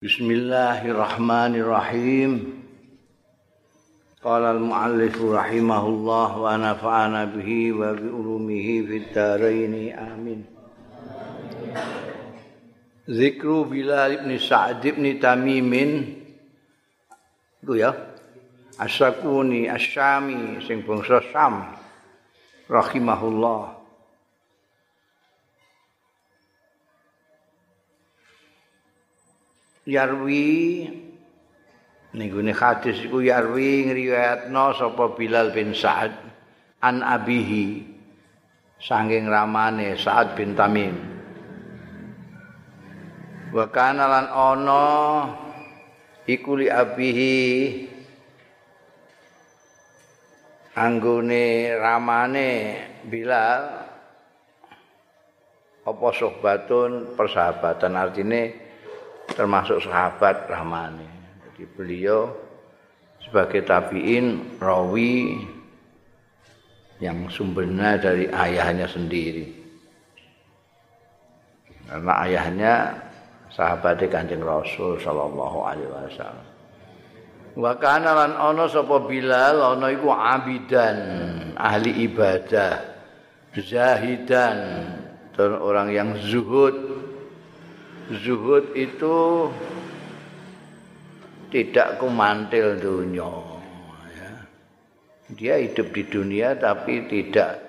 Bismillahirrahmanirrahim. Qala al-muallif rahimahullah wa nafa'ana bihi wa bi ulumihi fid dharain amin. Zikru Bilal ibn Sa'd ibn Tamimin itu ya. Asyakuni asyami sing bangsa Syam rahimahullah. Yarwi ning hadis iku yarwi ngriwayatno sapa Bilal bin Sa'ad an abihi sanging ramane Sa'ad bin Tamim. Wa kana lan ana iku li abihi anggone ramane Bilal apa sohbatun persahabatan? Artine termasuk sahabat Rahmani. Jadi beliau sebagai tabiin rawi yang sumbernya dari ayahnya sendiri. Karena ayahnya sahabat Kanjeng Rasul sallallahu alaihi wasallam. Wa kana lan ana sapa Bilal ana iku abidan, ahli ibadah, zahidan, dan orang yang zuhud zuhud itu tidak kumantil dunia ya. dia hidup di dunia tapi tidak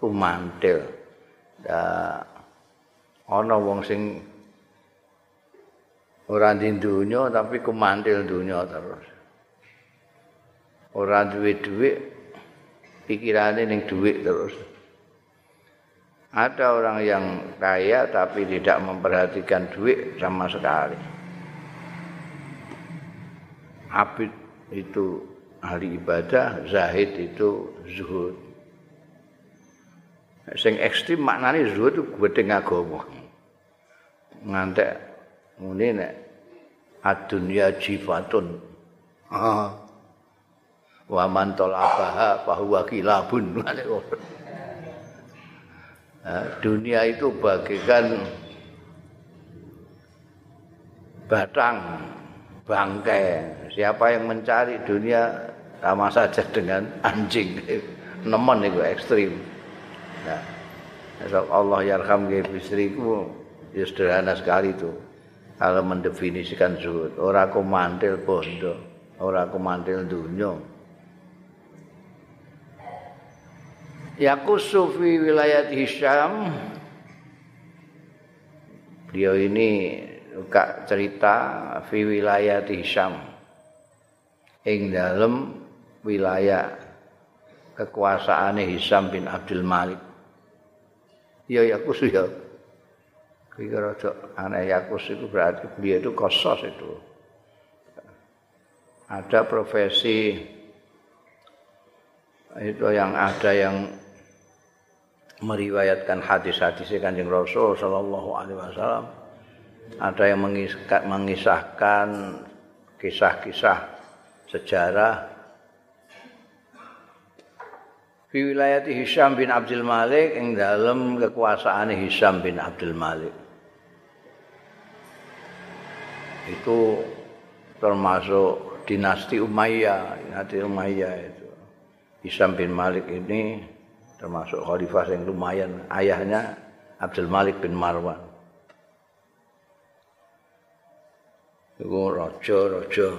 kumantil. Ya ana wong sing ora di dunia tapi kumantil dunia terus. Ora duwe duit pikirane ning duit terus Ada orang yang kaya tapi tidak memperhatikan duit sama sekali. Abid itu ahli ibadah, zahid itu zuhud. Sing ekstrim maknanya zuhud itu gedeng agama. Ngantek muni nek adunya jifatun. Ah. Wa man talabaha fa huwa kilabun. dunia itu bagikan batang bangkai. Siapa yang mencari dunia sama saja dengan anjing. Nemen itu ekstrim. Nah, Allah yarham istriku ya sederhana sekali itu. Kalau mendefinisikan zuhud orang kumantil bondo orang kumantil dunia Yakusu fi wilayah Hisham Beliau ini suka cerita fi wilayah Hisham ing dalam wilayah kekuasaan Hisham bin Abdul Malik. Ya Yakus ya. Kira rada aneh Yakus itu berarti beliau itu kosos itu. Ada profesi itu yang ada yang meriwayatkan hadis-hadis Kanjeng Rasul sallallahu alaihi wasallam. Ada yang mengisahkan kisah-kisah sejarah di wilayah Hisham bin Abdul Malik yang dalam kekuasaan Hisham bin Abdul Malik. Itu termasuk dinasti Umayyah, dinasti Umayyah itu. Hisham bin Malik ini termasuk khalifah yang lumayan ayahnya Abdul Malik bin Marwan. Itu raja-raja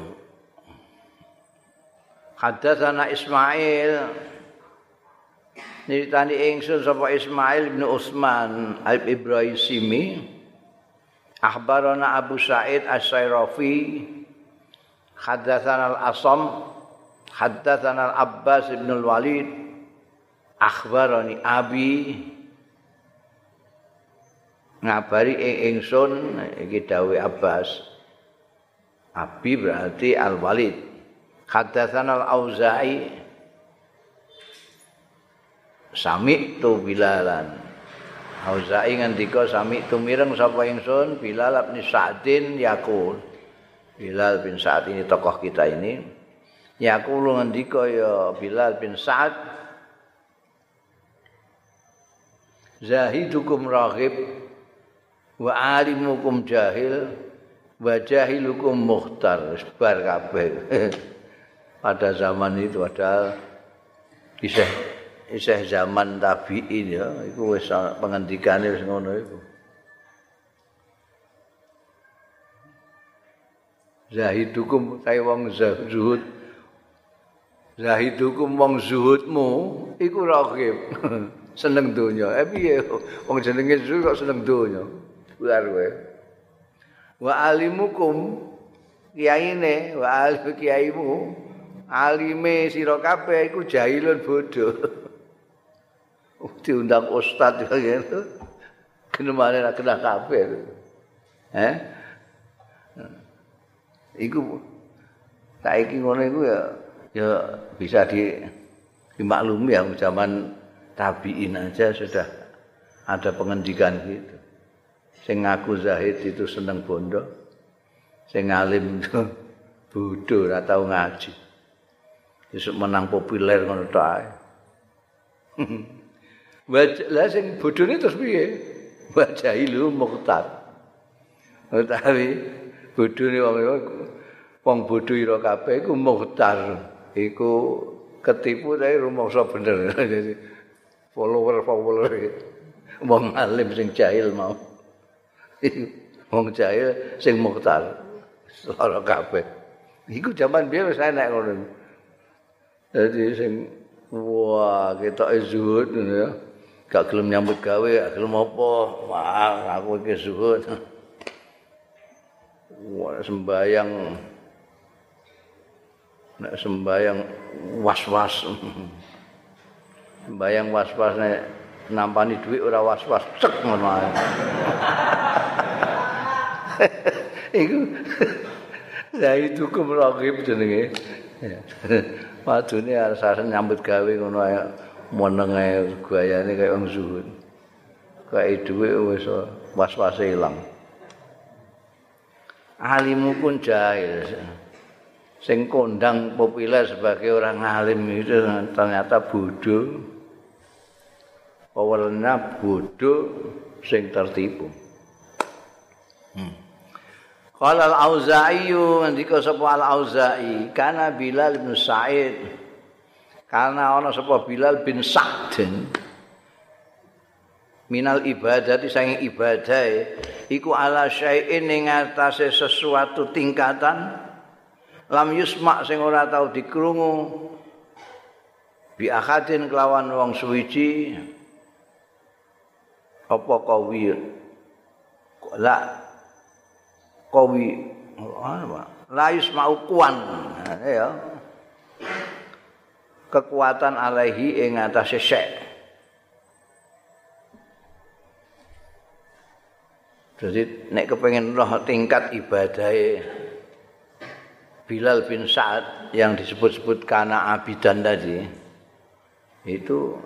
Hadatsana Ismail. Nitani ingsun sapa Ismail bin Utsman Al Ibrahimi Akhbarana Abu Sa'id As-Sairafi. Hadatsana Al-Asam. Hadatsana Al-Abbas bin Al-Walid akhbarani abi. Ngabari ing ingsun iki dawuh Abbas. Abi berarti Al Walid hadatsana Al Auza'i sami tu bilalan. Auza'i ngendika sami tu mireng sapa ingsun? Bilal bin Sa'din yaqul. Bilal bin Sa'd ini tokoh kita ini. Yaqulu ngendika ya Bilal bin Sa'd zahidukum raghib wa alimukum jahil wajahilukum muhtar sebar kabeh. Pada zaman itu padahal isih isih zaman tabi'in ya iku wis pengendikane wis ngono iku. Zahidukum kaya wong zuhud. Zahidukum wong zuhudmu iku rakib seneng donya. Eh piye? Wong jenenge zuhud kok seneng donya? Luar kowe. Wa alimukum kiyaine wa alim kiyaimu. Alime sira kabeh iku jahilun bodho. Diundang ustaz ya gitu. Kenemane ra kena kabeh. Eh? Iku saiki ngono iku ya ya bisa di dimaklumi ya zaman tabiin aja sudah ada pengendikan gitu sing ngaku zahid itu seneng bondo sing alim itu bodho ora tau ngaji isuk menang populer ngono tok ae Lah sing bodhone terus piye? Wa jahilu muqtar. Utawi bodhone wong wong bodho ira kabeh iku muqtar. Iku ketipu tapi rumangsa bener. Jadi follower-follower. Wong alim sing jahil mau. wong jahil sing mukhtar lara kabeh. Iku jaman biyen wis enek ngono? Dadi sing wah ketok zuhud ya. Gak gelem nyambut gawe gak gelem apa. Wah aku iki zuhud. Wah sembayang nek sembayang was-was sembayang was-was nampani duit ora was-was cek ngono ae. Iku. Itu kumragib jenenge. Wadune arep nyambut gawe ngono ae meneng ae gayane kaya wong zuhud. Kaya duit wis was-wase ilang. Alimu pun jahil. Sing kondang populer sebagai orang alim itu ternyata bodoh awalnya bodoh sing tertipu. Hmm. Qala al-Auza'i ngendika sapa al-Auza'i? Kana Bilal bin Sa'id. Karena ana sapa Bilal bin Sa'd minal ibadati saking ibadah iku ala syai'in ing atase sesuatu tingkatan. Lam yusma sing ora tau dikrungu. Bi akadin kelawan wong suwiji apa kawi la kawi la yusma'u kuan. Ya kekuatan alaihi ing atase syek jadi nek kepengen roh tingkat ibadahe Bilal bin Sa'ad yang disebut-sebut karena abidan tadi itu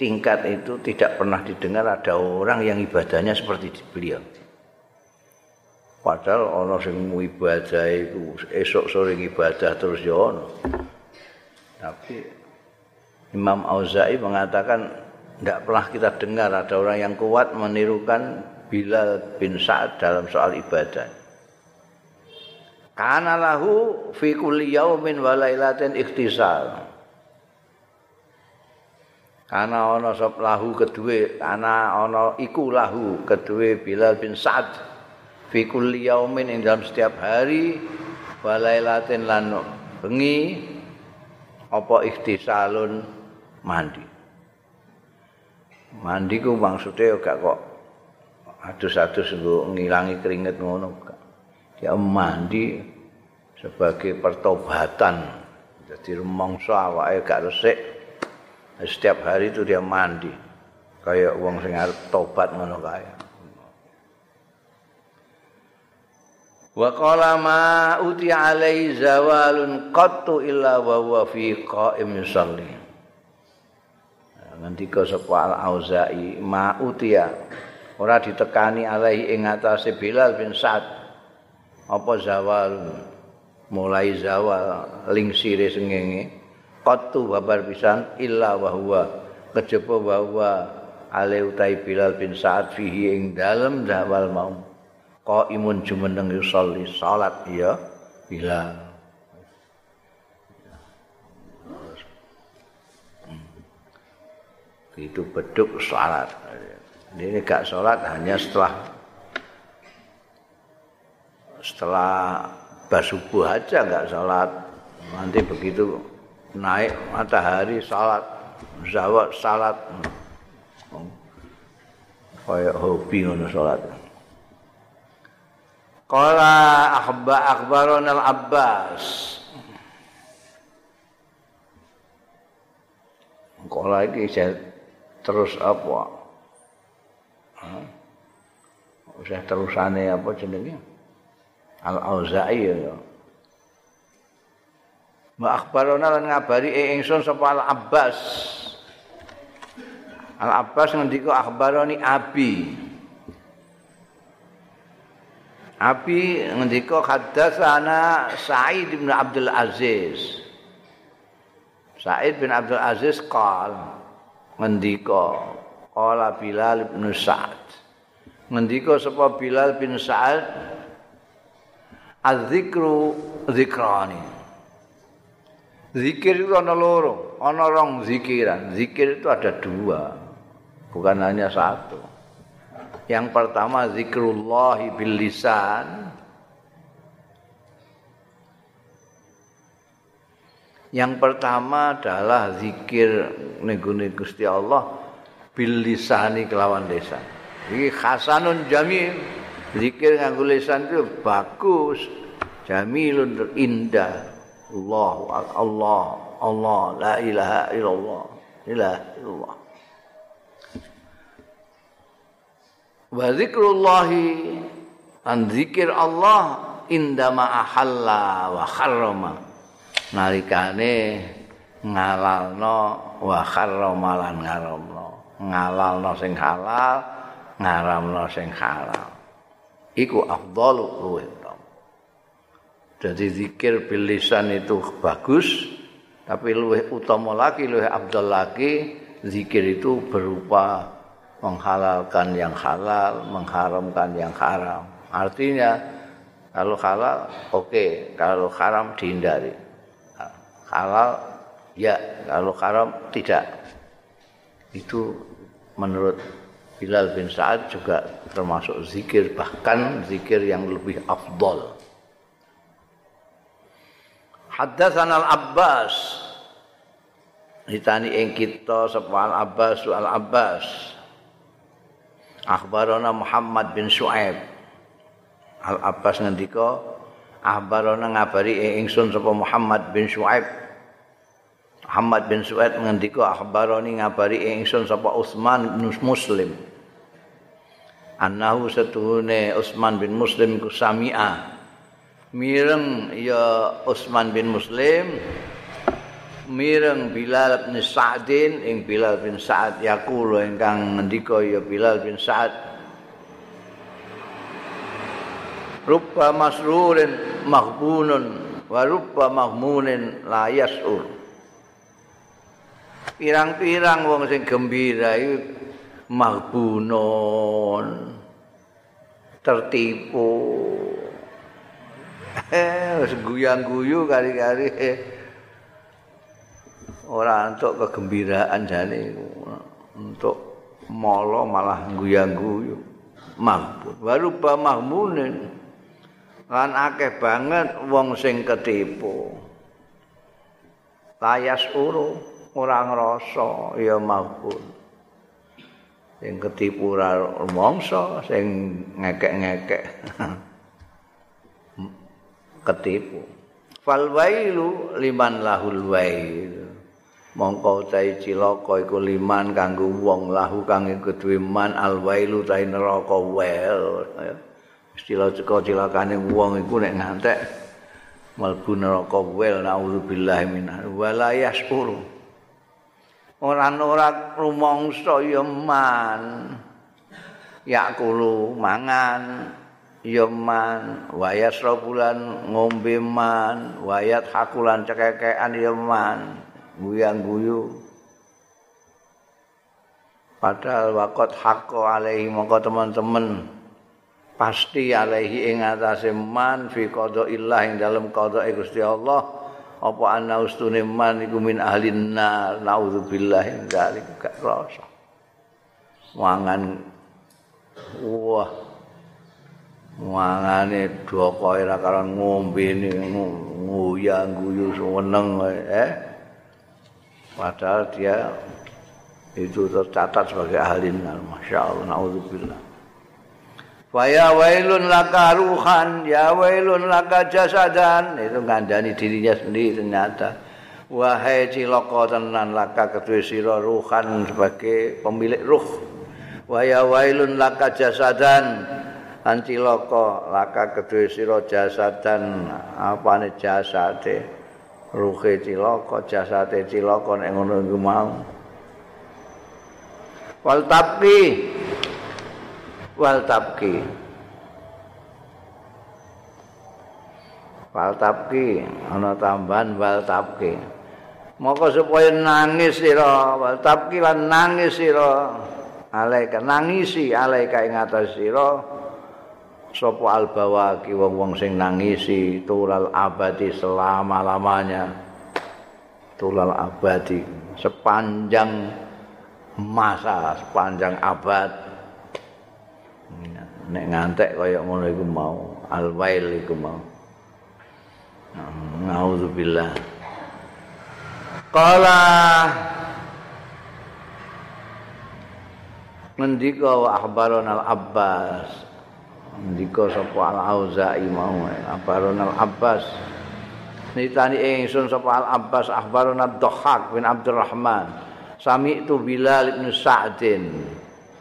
tingkat itu tidak pernah didengar ada orang yang ibadahnya seperti beliau. Padahal ono sing ibadah itu esok sore ibadah terus ya ono. Tapi Imam Auza'i mengatakan tidak pernah kita dengar ada orang yang kuat menirukan Bilal bin Sa'ad dalam soal ibadah. Kana lahu fi kulli yaumin wa lailatin ikhtisal. Ana ana sop lahu kedue ana ana iku lahu kedue Bilal bin Sa'ad fi kulli yaumin ing dalam setiap hari walailatin lan bengi apa ikhtisalun? Mandi. Mandi ku maksude gak kok adus-adus nggo ngilangi keringet ngono dia mandi sebagai pertobatan. Jadi rumangsa awake gak resik setiap hari itu dia mandi. Kayak wong sing arep tobat ngono kae. Wa qala ma uti alai zawalun qattu illa wa huwa fi qa'im yusalli. Ngendika sapa al auza'i ma utia ora ditekani alaihi ing atase Bilal bin Sa'ad apa zawal? Mulai zawal lingsire sengenge qattu babar pisan illa wa huwa kejaba wa huwa ale utai Bilal bin Sa'ad fihi ing dalem dawal mau qaimun jumeneng yusolli salat ya Bilal. Itu beduk salat. Ini gak salat hanya setelah setelah basubuh aja gak salat. Nanti begitu naik matahari salat zawat salat kayak hobi ngono salat Qala akhba akhbaron al-Abbas. Qala iki terus apa? Usah terusane apa jenenge? Al-Auza'i ya. Wa akhbarona lan ngabari ingsun sapa Al-Abbas. Al-Abbas ngendika akhbaroni Abi. Abi ngendika hadatsana Sa'id bin Abdul Aziz. Sa'id bin Abdul Aziz qal ngendika qala Bilal bin Sa'ad. Ngendika sapa Bilal bin Sa'ad Az-zikru zikrani. Zikir itu ada loro, ada orang zikiran. Zikir itu ada dua, bukan hanya satu. Yang pertama zikrullah bil lisan. Yang pertama adalah zikir neguni Gusti Allah bil lisani kelawan lisan. Iki hasanun jamil. Zikir nganggo lisan itu bagus, jamilun indah. Allah Allah Allah la ilaha illallah. Ilaha illallah. wa zikrullahi an zikir Allah indama ahalla wa harrama nalikane ngalalno wa harrama lan ngaramno ngalalno sing halal ngaramno sing halal iku afdalu luwih jadi zikir bil lisan itu bagus tapi luwih utama lagi luwih abdul lagi zikir itu berupa menghalalkan yang halal, mengharamkan yang haram. Artinya kalau halal oke, okay. kalau haram dihindari. Halal ya, kalau haram tidak. Itu menurut Bilal bin Sa'ad juga termasuk zikir bahkan zikir yang lebih afdol. Haddatsan al-Abbas. Ditani ing kita sapa al-Abbas al-Abbas. Akhbarana Muhammad bin Su'aib Al-Abbas ngendika Akhbarana ngabari ingsun sapa Muhammad bin Su'aib Muhammad bin Su'aib ngendika akhbarani ngabari ingsun sapa Utsman bin Muslim. Annahu satuhune Utsman bin Muslim ku sami'a mireng ya Utsman bin Muslim. Mireng Bilal bin Sa'din. Ing Bilal bin Sa'ad yaqulu ingkang ngendika ya Bilal bin Sa'ad Rubba masrurin mahbunun wa rubba mahmunin la yas'ur. Pirang-pirang wong sing gembira iku mahbunun tertipu eh guyang-guyu kali-kali. Ora untuk kegembiraan jane. Untuk molo malah guyang-guyu mahmud. Baru ba mahmunin lan akeh banget wong sing ketipu. Layas uru ora ngrasa ya mahmud. Sing ketipu ora mongso sing ngekek-ngekek ketipu. Fal wailu liman lahul wailu mongko utahe cilaka iku liman kanggo wong lahu kang kedue man alwailu ta neraka wel istilah ceko cilakane wong iku nek ngantek mlebu neraka wel naudzubillahi minah wala yasuru ora ora rumangsa ya man. Yakulu mangan ya man wayas bulan ngombe man wayat hakulan cekekean ya man. Guyang guyu padahal wakot hako alaihi mongko teman-teman. Pasti alaihi ing atase man fi qadaillah ing dalem qadae Gusti Allah. Apa ana ustune man iku min ahli nar. Naudzubillah ing dalik gak rasa mangan wah mangane doko ora karo ngombe nguyang guyu seneng eh padahal dia itu tercatat sebagai ahli nar masyaallah naudzubillah Faya wailun laka ruhan, ya wailun laka jasadan. Itu ngandani dirinya sendiri ternyata. Wahai ciloko tenan laka kedua siro ruhan sebagai pemilik ruh. Waya wailun laka jasadan. An ciloko laka kedua siro jasadan. Apa ini jasade? Ruhe ciloko, jasade ciloko. Nek ngono mau. Wal tapi wal tabki wal tabki ana tambahan wal tabki moko supaya nangis sira wal tabki lan nangis sira alaika nangisi alaika ing atas sira sapa albawaki wong-wong sing nangisi tulal abadi selama-lamanya. Tulal abadi sepanjang masa sepanjang abad. Nek ngantek kaya ngono iku mau alwail iku mau. Naudzubillah. Qala ngendika wa al abbas ngendika sapa al auza'i mau ahbaron al abbas nitani ingsun sapa al abbas ahbaron ad dhahak bin abdurrahman sami itu bilal bin sa'din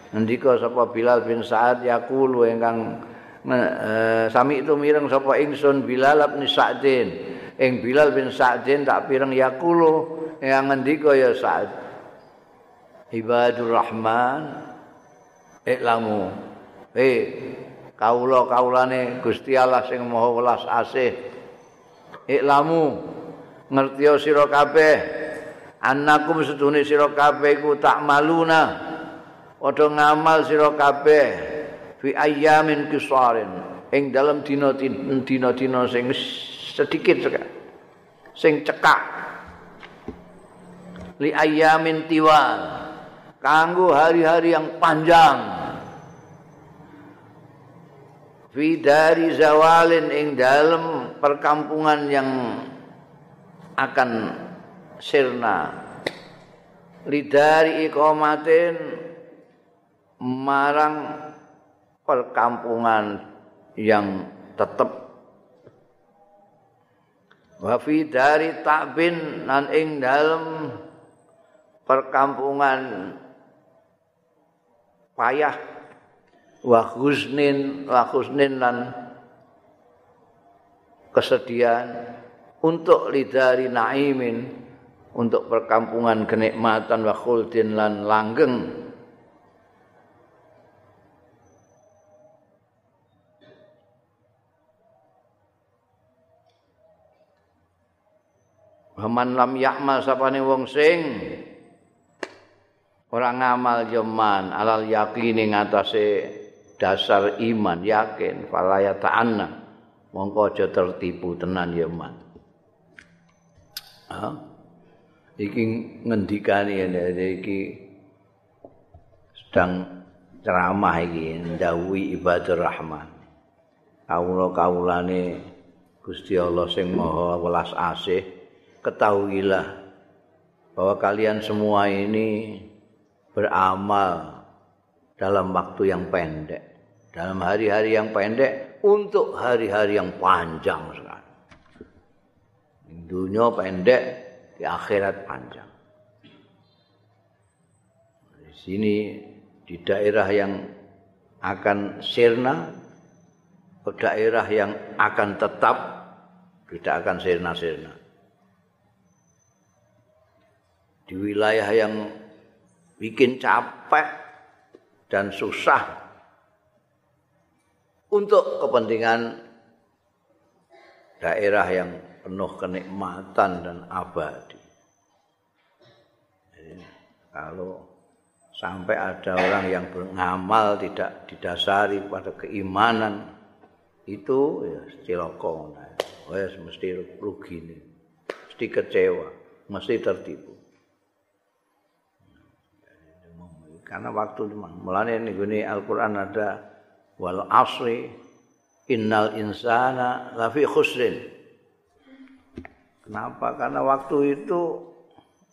Ngendika sapa Bilal bin Sa'ad yaqulu ingkang eh, sami itu mireng sapa ingsun Bilal bin Sa'din. Ing Bilal bin Sa'din tak pireng yaqulu yang ngendika ya Sa'ad. Ibadur Rahman iklamu. Eh kaula-kaulane Gusti Allah sing Maha Welas Asih. Iklamu ngertiyo sira kabeh. Annakum sedune sira kabeh iku tak maluna. padha ngamal sira kabeh fi ayyamin kisarin ing dalem dina-dina sing sedikit cekak sing cekak li ayyamin tiwal kanggo hari-hari yang panjang fi dari zawalin ing dalem perkampungan yang akan sirna. Lidari ikomatin marang perkampungan yang tetap wa fi dari takbin nan ing dalem perkampungan payah wa husnin wa husnin lan kesedihan untuk lidari naimin untuk perkampungan kenikmatan wa khuldin lan langgeng. Haman lam yakmal sapane wong sing ora ngamal yo man alal yakini ngatasé dasar iman yakin falaya ta'anna mongko aja tertipu tenan yo man. Ha? Iki ngendikani iki sedang ceramah iki ndawuhi ibadur rahman. Kawula-kawulane Gusti Allah sing Maha Welas Asih ketahuilah bahwa kalian semua ini beramal dalam waktu yang pendek, dalam hari-hari yang pendek untuk hari-hari yang panjang sekali. Dunia pendek, di akhirat panjang. Di sini di daerah yang akan sirna, ke daerah yang akan tetap tidak akan sirna-sirna. di wilayah yang bikin capek dan susah untuk kepentingan daerah yang penuh kenikmatan dan abadi. Jadi, kalau sampai ada orang yang beramal tidak didasari pada keimanan itu ya ciloko wes mesti rugi nih mesti kecewa mesti tertipu. Karena waktu mulane nih Al-Qur'an ada wal asri innal insana lafi khusrin. Kenapa? Karena waktu itu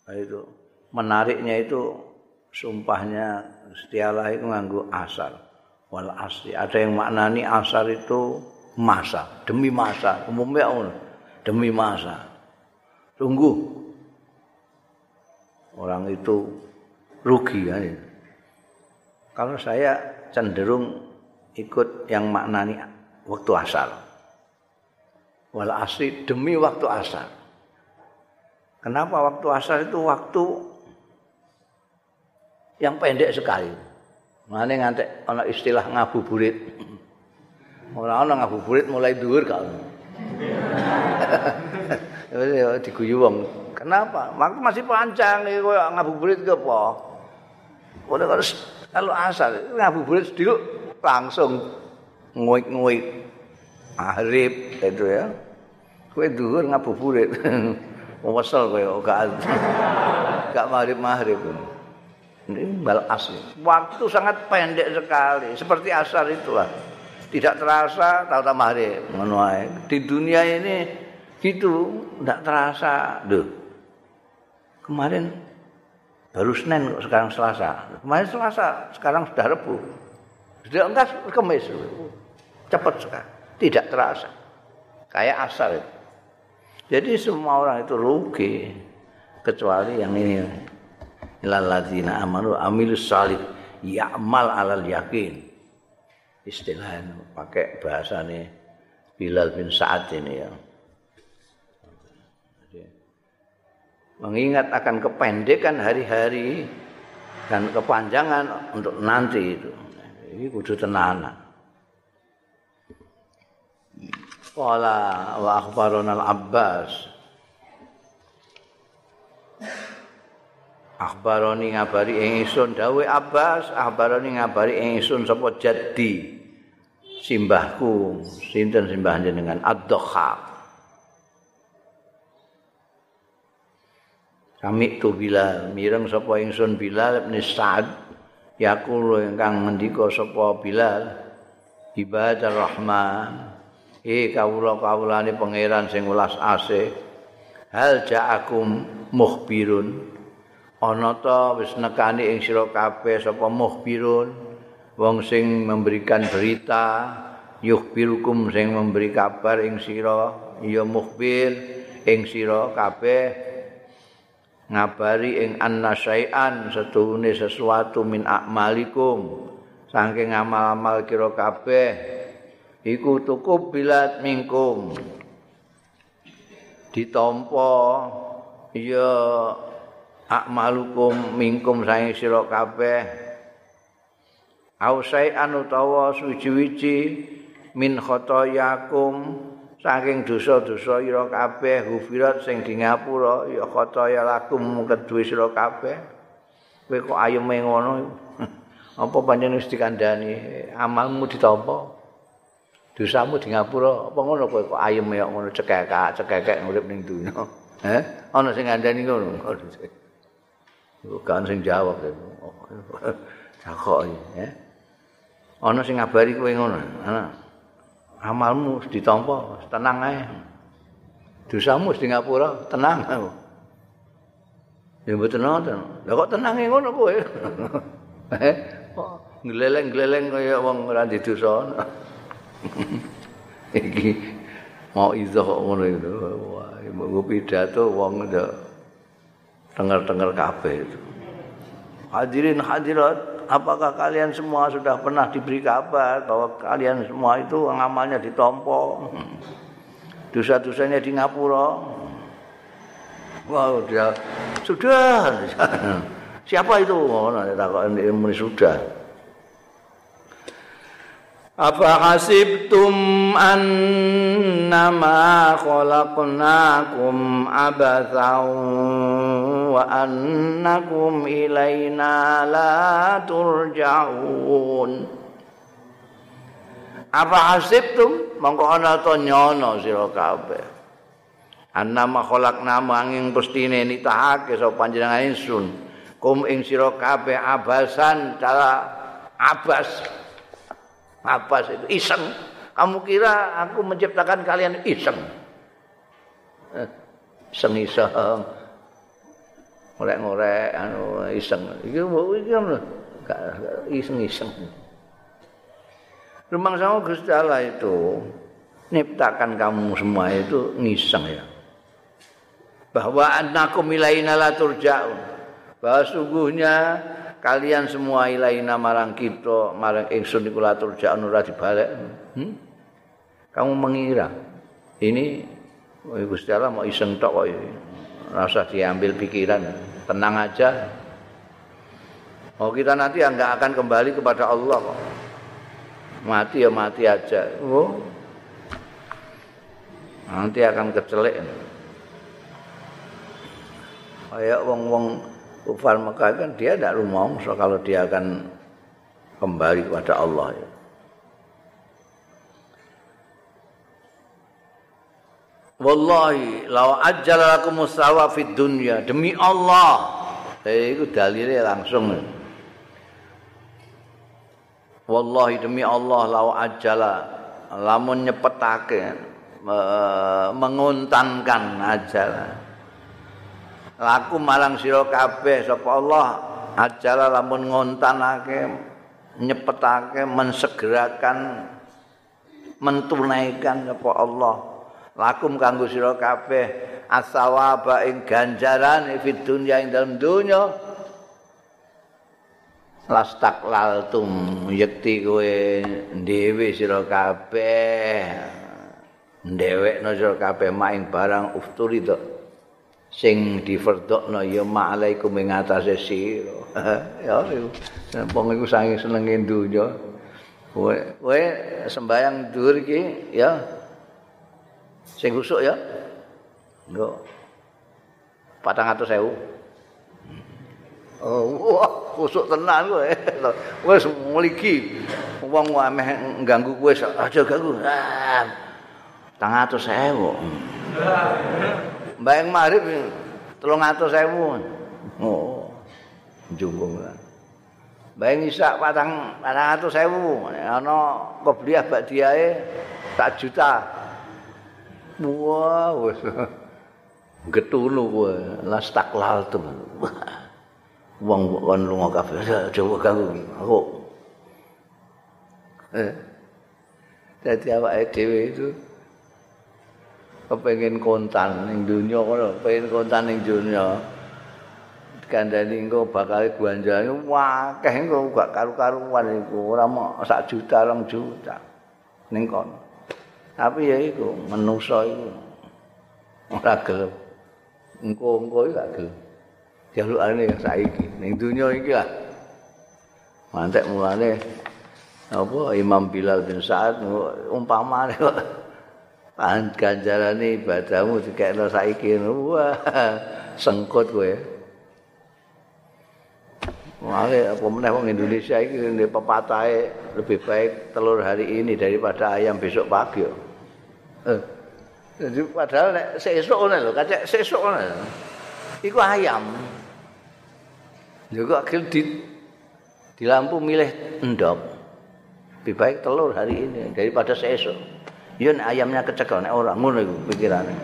itu menariknya itu sumpahnya setialah itu nganggu asar. Wal asri ada yang maknani asar itu masa demi masa umumnya demi masa. Tunggu. Orang itu rugi kan kalau saya cenderung ikut yang maknani waktu asal wal asri demi waktu asal kenapa waktu asal itu waktu yang pendek sekali mana ngantek ana istilah ngabuburit Ora ana ngabuburit mulai dhuwur kok. Diguyu wong. Kenapa? Waktu masih panjang iki koyo ngabuburit ki apa? Harus kalau asal ngabuburit sedih langsung nguik-nguik. Ahrib itu ya. Kowe dhuwur ngabuburit. Wesel koyo gak gak maghrib-maghrib. Ini bal asli. Waktu sangat pendek sekali. Seperti asar itulah. tidak terasa tahu tak hari menuai di dunia ini gitu tidak terasa Duh. kemarin baru Senin kok sekarang Selasa kemarin Selasa sekarang sudah Rebu sudah enggak kemis cepat sekali. Tidak terasa. Kayak asal itu. Jadi semua orang itu rugi. Kecuali yang ini. Laladzina amanu amilus salih. Ya'mal alal yakin. Istilah pakai bahasa nih Bilal bin Sa'ad ini ya. mengingat akan kependekan hari-hari dan kepanjangan untuk nanti itu. Ini kudu tenanan. Qala wa akhbarana al-Abbas. Akhbaroni ngabari ingsun dawe Abbas, akhbaroni ngabari ingsun sapa jaddi. simbahku sinten simbah jenengan ad-dhahhak kami tu bila mireng sapa ingsun Bilal bin Sa'ad yaqulu ingkang ngendika sapa Bilal ibadah rahman. Eh kawula kawulane pangeran sing welas asih hal ja'akum mukhbirun? Ana ta wis nekani ing sira kabeh sapa mukhbirun wong sing memberikan berita yukhbirukum sing memberi kabar ing sira ya mukhbir ing sira kabeh ngabari ing annasaian setune sesuatu min akmalikum saking amal-amal kira kabeh iku cukup bilat mingkum ditampa ya akmalukum mingkum saing sira kabeh. Ausai anu tawa suci-wici min khotoyakum saking dosa-dosa ira kabeh hufirat sing di ngapura ya khotoya lakum kedue sira kabeh. Kowe kok ayeme ngono? Apa panjenengan wis dikandani amalmu ditampa. Dosamu di ngapura apa ngono kowe kok ayeme kok ngono? Cekek cekek urip ning dunya. Eh ana sing ngandani ngono? Bukan sing jawab. Takok ya ana sing ngabari kowe ngono? Ana amalmu ditampa tenang ae. Dosamu di ngapura tenang. Ya mboten nonton. Lha kok tenange ngono kowe? Eh ngleleng-ngleleng kaya wong ora di dosa iki mau izo ngono itu. Wah mbok pidato wong ndak denger-denger kabeh itu. Hadirin hadirat apakah kalian semua sudah pernah diberi kabar bahwa kalian semua itu ngamalnya ditompo dosa-dosanya di ngapura? Wow dia sudah. Siapa itu? Oh nanti takut ini sudah. Apa hasibtum annama khalaqnakum abathaw wa annakum ilaina la turja'un. Apa hasibtum? Mongko ana to nyono sira kabeh. Annama khalaqna manging pestine nitahake sapa panjenengan ingsun. Kum ing sira kabeh abasan cara abas. Abas itu iseng. Kamu kira aku menciptakan kalian iseng? Eh, iseng iseng ngorek-ngorek anu iseng iki iki gak iseng-iseng Rumang sama Gusti Allah itu nyiptakan kamu semua itu ngiseng ya. Bahwa annakum ilaina la turja'un. Bahwa sungguhnya kalian semua ilaina marang kita, marang ingsun iku la turja'un ora dibalik. Hmm? Kamu mengira ini oh, Gusti Allah mau iseng tok kok rasa diambil pikiran. Tenang aja. Oh kita nanti enggak akan kembali kepada Allah kok. Mati ya mati aja. Oh. Nanti akan kecelek kayak wong-wong kufar Mekah kan dia tidak rumongso kalau dia akan kembali kepada Allah ya. Wallahi law ajjala lakum musawa fid dunya demi Allah. Eh, itu dalilnya langsung. Wallahi demi Allah law ajjala lamun nyepetake menguntankan ajal. Laku marang sira kabeh sapa Allah ajala lamun ngontanake nyepetake mensegerakan mentunaikan sapa Allah lakum kanggo sira kabeh. Asawaba ing ganjaran fid dunya ing dalem donya lastak laltum yekti kowe dhewe sira kabeh. Ndewekno sira kabeh maing barang ufturi to. Sing diferdokno ya ma'alaikum ing atase sira. Ya wong iku saking senenge donya kowe kowe sembayang dhuwur iki ya Sing khusuk ya. Atus sewu. Oh, wah, khusuk tenan kowe. Wis mligi. Wong ameh ganggu kowe aja ganggu. Ah. Patang atus sewu. Mbayang marip telung atus sewu. Oh. Jumbung lah. Bayang isak patang patang atus sewu. Ana kebliah bak diae tak juta. Wah, wis getulu kowe, las taklal tu. Wong kon lunga kabeh, coba ganggu aku. Eh. Dadi awake dhewe itu kepengin kontan ning dunya kono, pengen kontan ning dunya. Kandhani engko bakal guanjane wakeh engko gak karu-karuan iku, ora mau sak juta, rong juta. Ning kono. Tapi ya iku manusa iku ora gelem. Engko-engko iki gak gelem. Jalukane saiki ning donya iki lah. Mantek mulane apa Imam Bilal bin Sa'ad umpamane kok pan ganjarane ibadahmu dikekno saiki wah sengkut kowe. Wale apa meneh wong Indonesia iki ndek pepatahe lebih baik telur hari ini daripada ayam besok pagi. Eh. Jadi padahal nek sesuk ngene lho, kacek sesuk ngene. Iku ayam. Juga akhir di di lampu milih endop. Lebih baik telur hari ini daripada sesuk. Ya nek ayamnya kecekel nek ora ngono iku pikirane.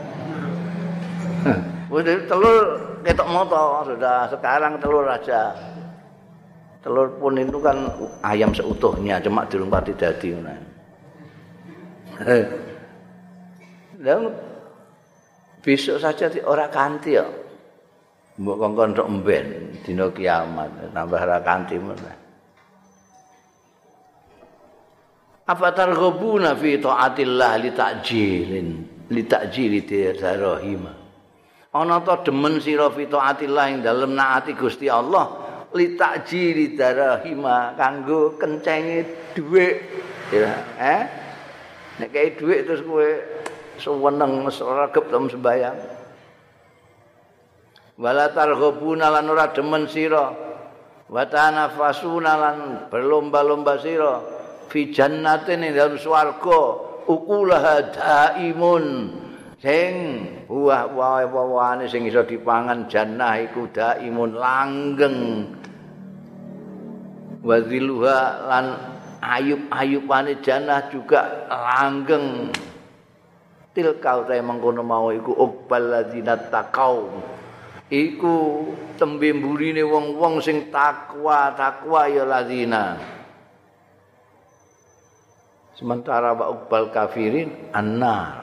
Wis telur ketok moto sudah sekarang telur aja. Telur pun itu kan ayam seutuhnya cuma dilumpati dadi ngono. Lah besok saja ora kanti ya. Mbok kongkon tok mben dina kiamat tambah ora kanti meneh. Apa targhubuna fi taatillah li ta'jilin li ta'jili dirahim. Ana ta demen sira fi taatillah ing dalem naati Gusti Allah li ta'jili dirahim kanggo kencenge dhuwit. Ya, eh? Nek kaya dhuwit terus kowe suweneng sregep dalam sembahyang. wala targhabuna lan ora demen sira. Wa tanafasuna lan berlomba-lomba sira. Fi jannatin ing dalam swarga ukulaha daimun. Sing buah-buahane sing iso dipangan jannah iku daimun langgeng. Waziluha lan ayub-ayubane jannah juga langgeng tilkau ta mengkono mau iku ubbal ladzina taqau iku tembe mburine wong-wong sing takwa takwa ya ladzina sementara wa ubbal kafirin annar.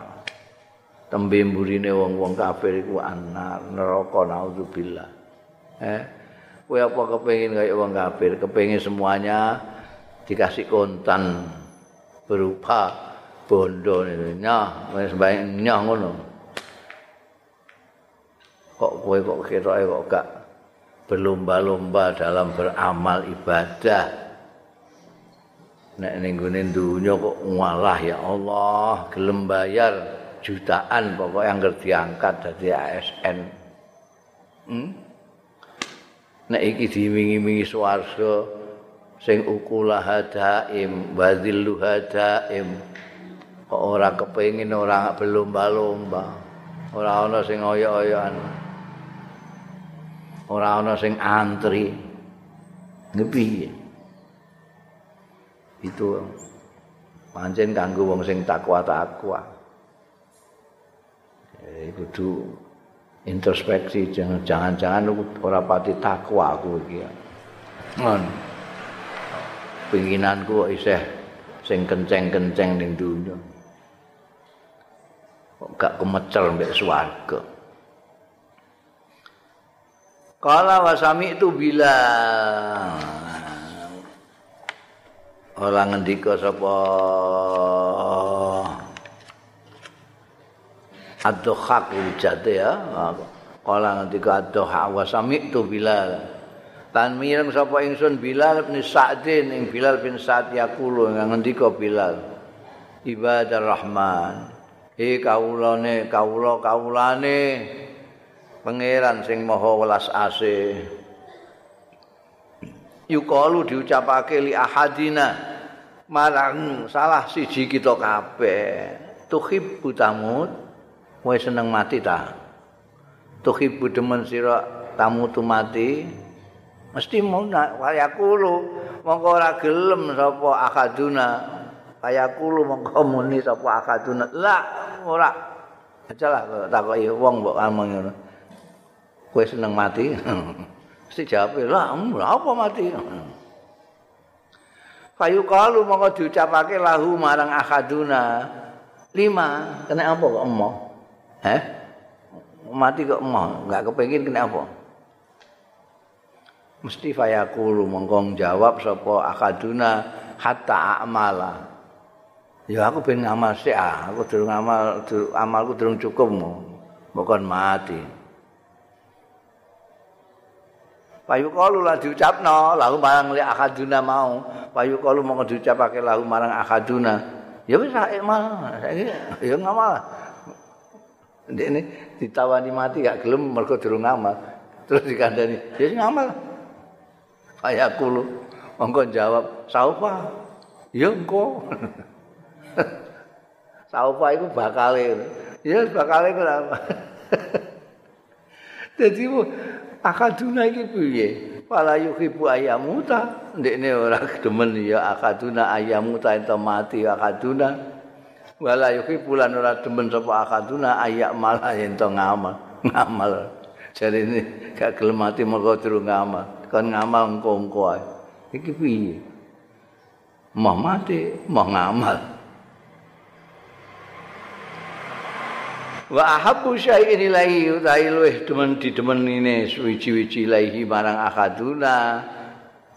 Tembe mburine wong-wong kafir iku annar neraka naudzubillah. Eh kowe apa kepengin kaya wong kafir? Kepengin semuanya dikasih kontan berupa bondo nyah wis bae nyah ngono. Kok kowe kok ketoke kok gak berlomba-lomba dalam beramal ibadah? Nek ning gone dunya kok ngalah ya Allah gelem bayar jutaan pokok yang diangkat dadi ASN hmm? nek iki diwingi-wingi swarga sing ukulah daim wadhillu daim kok ora kepengin ora berlomba-lomba ora ana sing oyo-oyoan ora ana sing antri ngepi itu pancen kanggo wong sing takwa-takwa eh kudu introspeksi jangan-jangan ora pati takwa aku iki. Ngon. Pinginanku isih sing kenceng-kenceng ning dunya. Kok gak kemecel mbek swarga. Kala wasami itu bila orang ngendika sapa? Ad-dhahak ujate ya. Kala ngendika ad-dhahak wa sami'tu bilal. Lan mireng sapa ingsun bilal bin sa'din ing bilal bin sa'd yaqulu ngendika bilal. Ibadah rahman he kawulane kawula kawulane. Pangeran sing maha welas asih. Yukalu diucapake li ahadina. Marang salah siji kita kabeh. Tuhibbu tamut. Kowe seneng mati ta? Tuhibbu demen sira tamu tu mati? Mesti mau kaya kulo mongko ora gelem sapa akaduna kaya kulo mongko muni sapa akaduna la ora. Aja lah takoki wong mbok ngomong ngono. Kowe seneng mati? Mesti jawab lah apa mati? Kayu kalu mongko diucapake lahu marang akaduna lima. Kena apa kok emoh? Eh? Mati kok mau, enggak kepengin kena apa? Mesti fayaqulu mongkong jawab sapa akaduna hatta amala. Ya aku ben ngamal sik ah, aku durung ngamal, amalku durung cukup mau. Bukan mati. Payu kalu lah diucapno, lalu marang li akaduna mau. Payu kalu mau diucapake lahu marang akaduna. Ya wis sak mal, saiki ya ngamal. ini ditawani mati gak gelem mergo durung ngamal. Terus dikandani, "Ya ngamal." Kayak kulo. Monggo jawab, "Saufa." Ya engko. Saufa iku bakale. Ya bakale kenapa? Dadi akaduna iki piye? Pala yuhibu ayamuta. Ndekne ora demen ya akaduna ayamuta ento mati akaduna. wala yuhibulan ora demen sapa akaduna ayak malah ento ngamal ngamal jadi ini gak gelem mati mergo durung ngamal kon ngamal engko-engko ae iki piye mau mati mau ngamal wa ahabbu syai'in ilaihi utahi luwih demen didemen ini suwi-wiji ilaihi marang akaduna.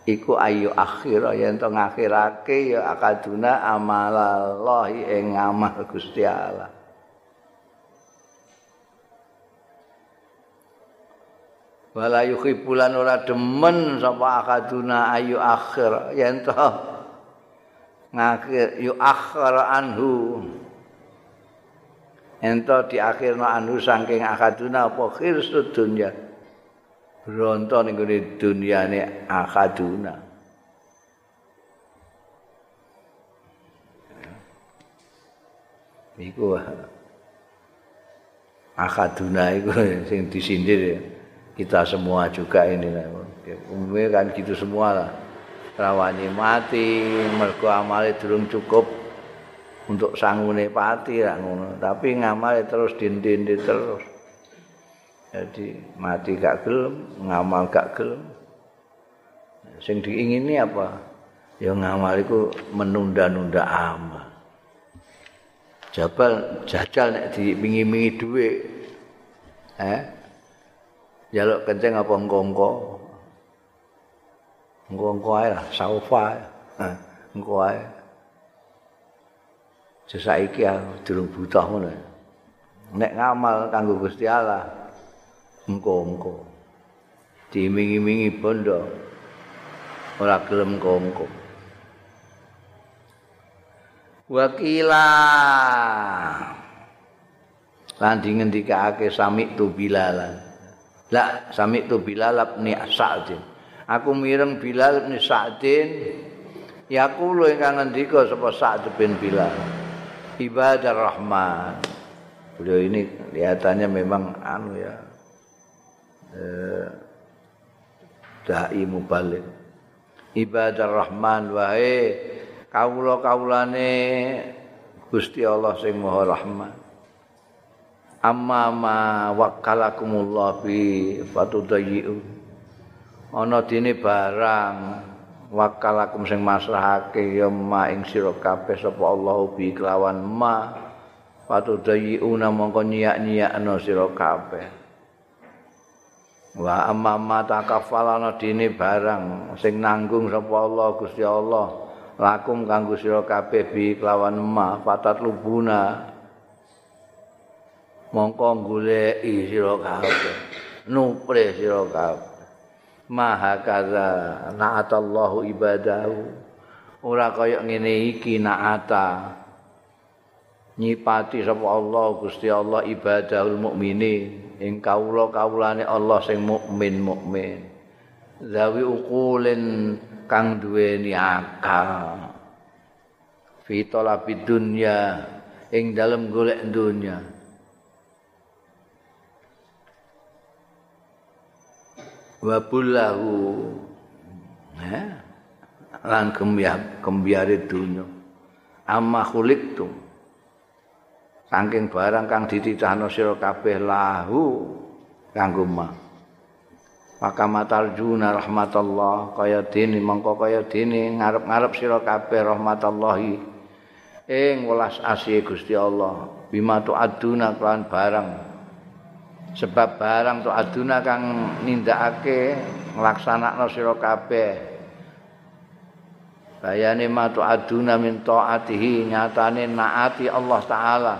Iku ayu akhir yen to ngakhirake ya akaduna amalallahi ing amal Gusti Allah. Wala yuhibulan ora demen sapa akaduna ayu akhir yen to ngakhir yu akhir anhu ento di akhirna anhu saking akaduna apa khir dunya? Bronto ning gone dunyane akaduna iku akaduna iku sing disindir kita semua juga ini umumnya kan gitu semua lah. Rawani mati mergo amale durung cukup untuk sangune pati lah ngono. Tapi ngamale terus dindindi terus. Jadi mati gak gelem ngamal gak gelem. Sing diingini apa? Ya ngamal iku menunda-nunda amal. Jabal jajal nek dimingi-mingi dhuwit. Eh? Jaluk kenceng apa engko-engko? Engko-engko ae lah saufa engko ae sesaiki durung butuh ngono. Nek ngamal kanggo Gusti Allah engko-engko dimingi-mingi bondo ora gelem engko-engko wakila lan di ngendikake sami tu bilalan. La sami tu bilal ni sa'din. Aku mireng bilal ni sa'din. Ya aku lho ingkang ngendika sapa sa'd bin bilal ibadah rahman beliau ini kelihatannya memang anu ya eh, dai mubalik ibadah rahman wahai kawula-kawulane Gusti Allah sing Maha Rahman. Amma ma wakkalakumullah bi fatudayyu. Ana dene barang wakkalakum sing masrahake ya ma ing sira kabeh sapa Allah bi kelawan ma fatudayyu mongko nyiak-nyiakno sira kabeh. Wa amma ma takafalana dene barang sing nanggung sapa Allah Gusti Allah. lakum kanggo sira kabeh bi kelawan ma patat lubuna mongko goleki sira kabeh nupre sira kabeh maha kaza na'atallahu ibadahu. Ora kaya ngene iki na'ata. Nyipati sapa Allah Gusti Allah ibadahul mukminin ing kawula-kawulane Allah sing mukmin mukmin zawi uqulin kang duweni akal. Fi talabid dunya ing dalem golek dunya wa bullahu ha lan kembiar kembiare dunya amma khuliqtum. Saking barang kang dititahno sira kabeh lahu kanggo mah maka matal juna rahmatullah kaya dene mongko kaya dene ngarep-ngarep sira kabeh rahmatullahi ing welas asih Gusti Allah. Bima tu aduna kan barang sebab barang tu aduna kang nindakake nglaksanakno sira kabeh. Bayane matu aduna min taatihi nyatane naati Allah taala.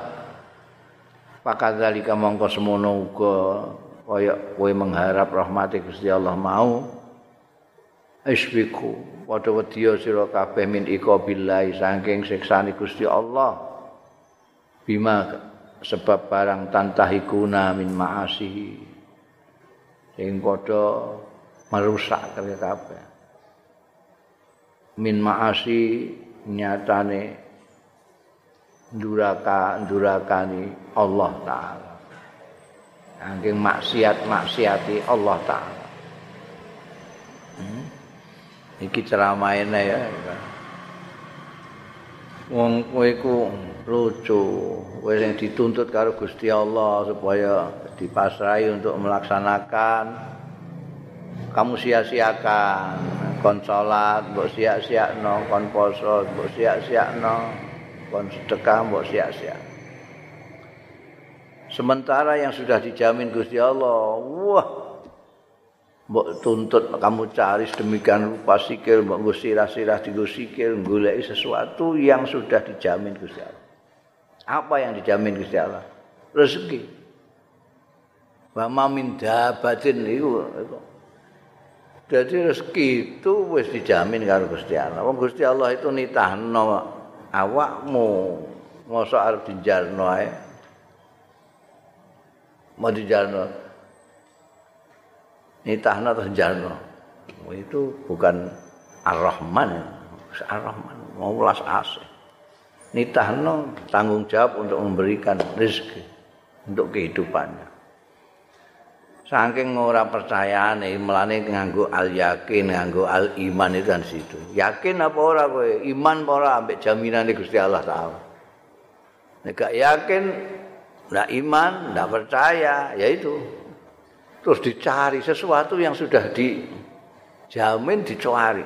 Pakadzalika mongko semono uga kaya kowe mengharap rahmati Gusti Allah mau. Isbiku padha wedya sira kabeh min iqabillahi saking siksane Gusti Allah. Bima sebab barang tantahikuna min ma'asihi sing padha merusak kabeh min ma'asi nyatane duraka durakani Allah taala saking maksiat-maksiati Allah taala. Hmm. Iki ceramahane ya. Wong kowe iku lucu, kowe sing dituntut karo Gusti Allah supaya dipasrahi untuk melaksanakan. Kamu sia-siakan. Kon salat mbok sia-siakno. Kon poso mbok sia-siakno. Kon sedekah mbok sia-siakno Sementara yang sudah dijamin Gusti Allah, wah, mbok tuntut kamu cari sedemikian rupa sikil, mbok sirah-sirah di sikil, ngulai sesuatu yang sudah dijamin Gusti Allah. Apa yang dijamin Gusti Allah? Rezeki. Wa ma min dabatin itu. Jadi rezeki itu wis dijamin karo Gusti Allah. Wong Gusti Allah itu nitahno awakmu mosok arep dijalno ae. mau dijalno nitahno terus jalno itu bukan ar-rahman ar-rahman mau welas asih nitahno tanggung jawab untuk memberikan rezeki untuk kehidupannya. Saking ora percayane melane nganggo al yakin nganggo al iman itu kan situ. Yakin apa ora kowe? Iman apa ora? Ambek jaminan Gusti Allah taala nek gak yakin ndak iman ndak percaya ya itu. Terus dicari sesuatu yang sudah dijamin dicari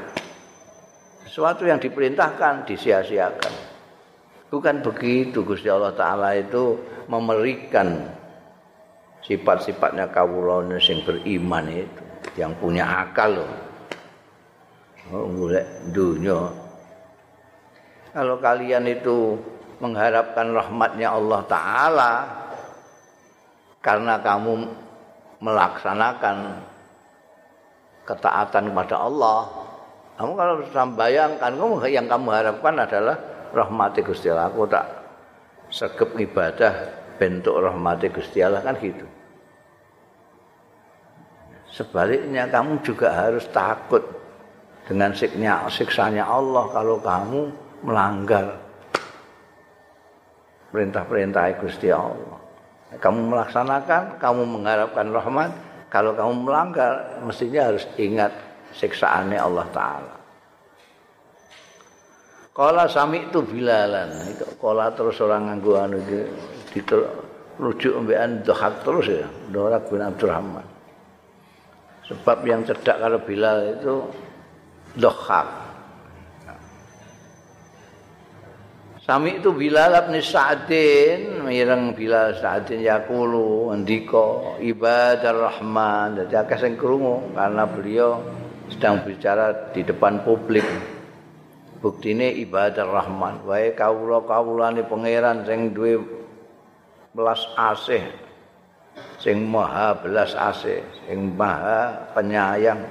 sesuatu yang diperintahkan disia-siakan bukan begitu Gusti Allah taala itu memberikan sifat-sifatnya kawulane sing beriman itu yang punya akal loh. Oh, dunia. Kalau kalian itu mengharapkan rahmatnya Allah Ta'ala karena kamu melaksanakan ketaatan kepada Allah kamu kalau bayangkan kamu yang kamu harapkan adalah rahmati Gusti Allah aku tak segep ibadah bentuk rahmati Gusti Allah kan gitu Sebaliknya kamu juga harus takut dengan siknya, siksanya Allah kalau kamu melanggar perintah-perintah Gusti Allah. Kamu melaksanakan, kamu mengharapkan rahmat. Kalau kamu melanggar, mestinya harus ingat siksaannya Allah Ta'ala. Kala sami itu bilalan. Kala terus orang nganggu anu rujuk ambekan dohak terus ya. Dohak bin Abdurrahman. Sebab yang cerdak kalau Bilal itu dohak. Sami itu Bilal bin Sa'din, mireng Bilal Sa'din yakulu andika ibadah rahman. Jadi akeh sing krungu karena beliau sedang bicara di depan publik. Buktine ibadah rahman. Wae kawula-kawulane pangeran sing duwe belas asih sing maha belas asih sing maha penyayang.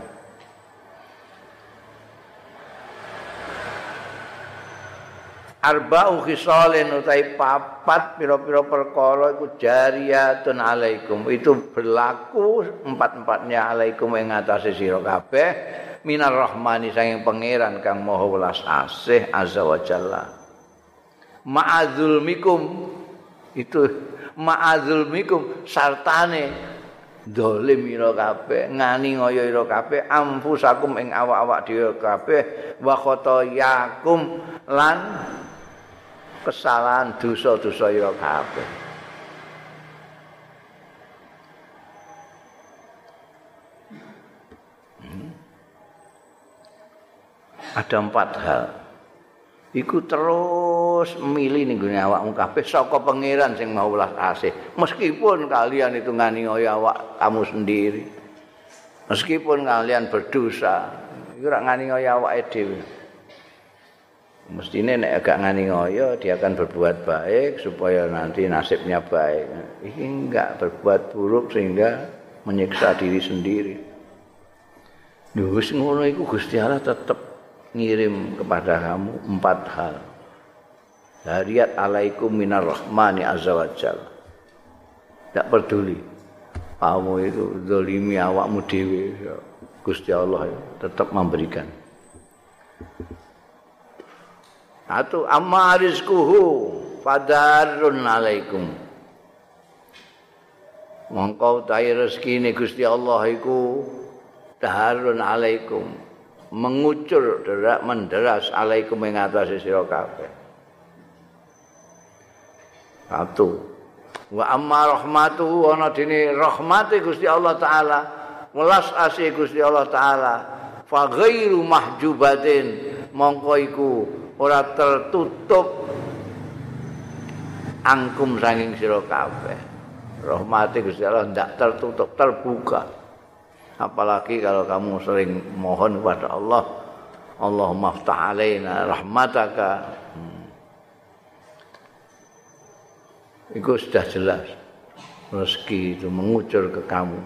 Arba'u khisalin utai papat pira-pira perkara iku jariyatun alaikum. Itu berlaku empat-empatnya alaikum ing atase sira kabeh minar rahmani saking pangeran kang maha welas asih azza wa jalla. Ma'adzulmikum itu ma'adzulmikum sartane dolim ira kabeh ngani ngoyo ira kabeh amfusakum ing awak-awak dhewe kabeh wa khotoyakum lan kesalahan dosa-dosa ira kabeh ada empat hal. Iku terus milih ning gone awakmu kabeh saka pangeran sing mau welas asih. Meskipun kalian itu nganiaya awak kamu sendiri. Meskipun kalian berdosa iku ora nganiaya awake dhewe. Mestine nek agak nganiaya dia akan berbuat baik supaya nanti nasibnya baik. Ini enggak berbuat buruk sehingga menyiksa diri sendiri. Duh, ngono iku Gusti Allah tetep ngirim kepada kamu empat hal. Dariyat alaikum minar rahmani azza wa. Tidak peduli. Kamu itu zolimi awakmu dewi. Gusti Allah tetap memberikan. Atau amma rizkuhu fadarun alaikum. Mongkau tahi rezeki Gusti Allah iku daharun alaikum. Mengucur derak menderas alaikum ing atase sira kabeh. Satu. Wa amma rahmatuhu ana dene rahmate Gusti Allah taala, welas asih Gusti Allah taala, fa ghairu mahjubatin mongko iku ora tertutup angkum sanging sira kabeh. Rahmate Gusti Allah ndak tertutup, terbuka. Apalagi kalau kamu sering mohon kepada Allah Allahumma ftah alaina rahmataka. Hmm. itu sudah jelas rezeki itu mengucur ke kamu.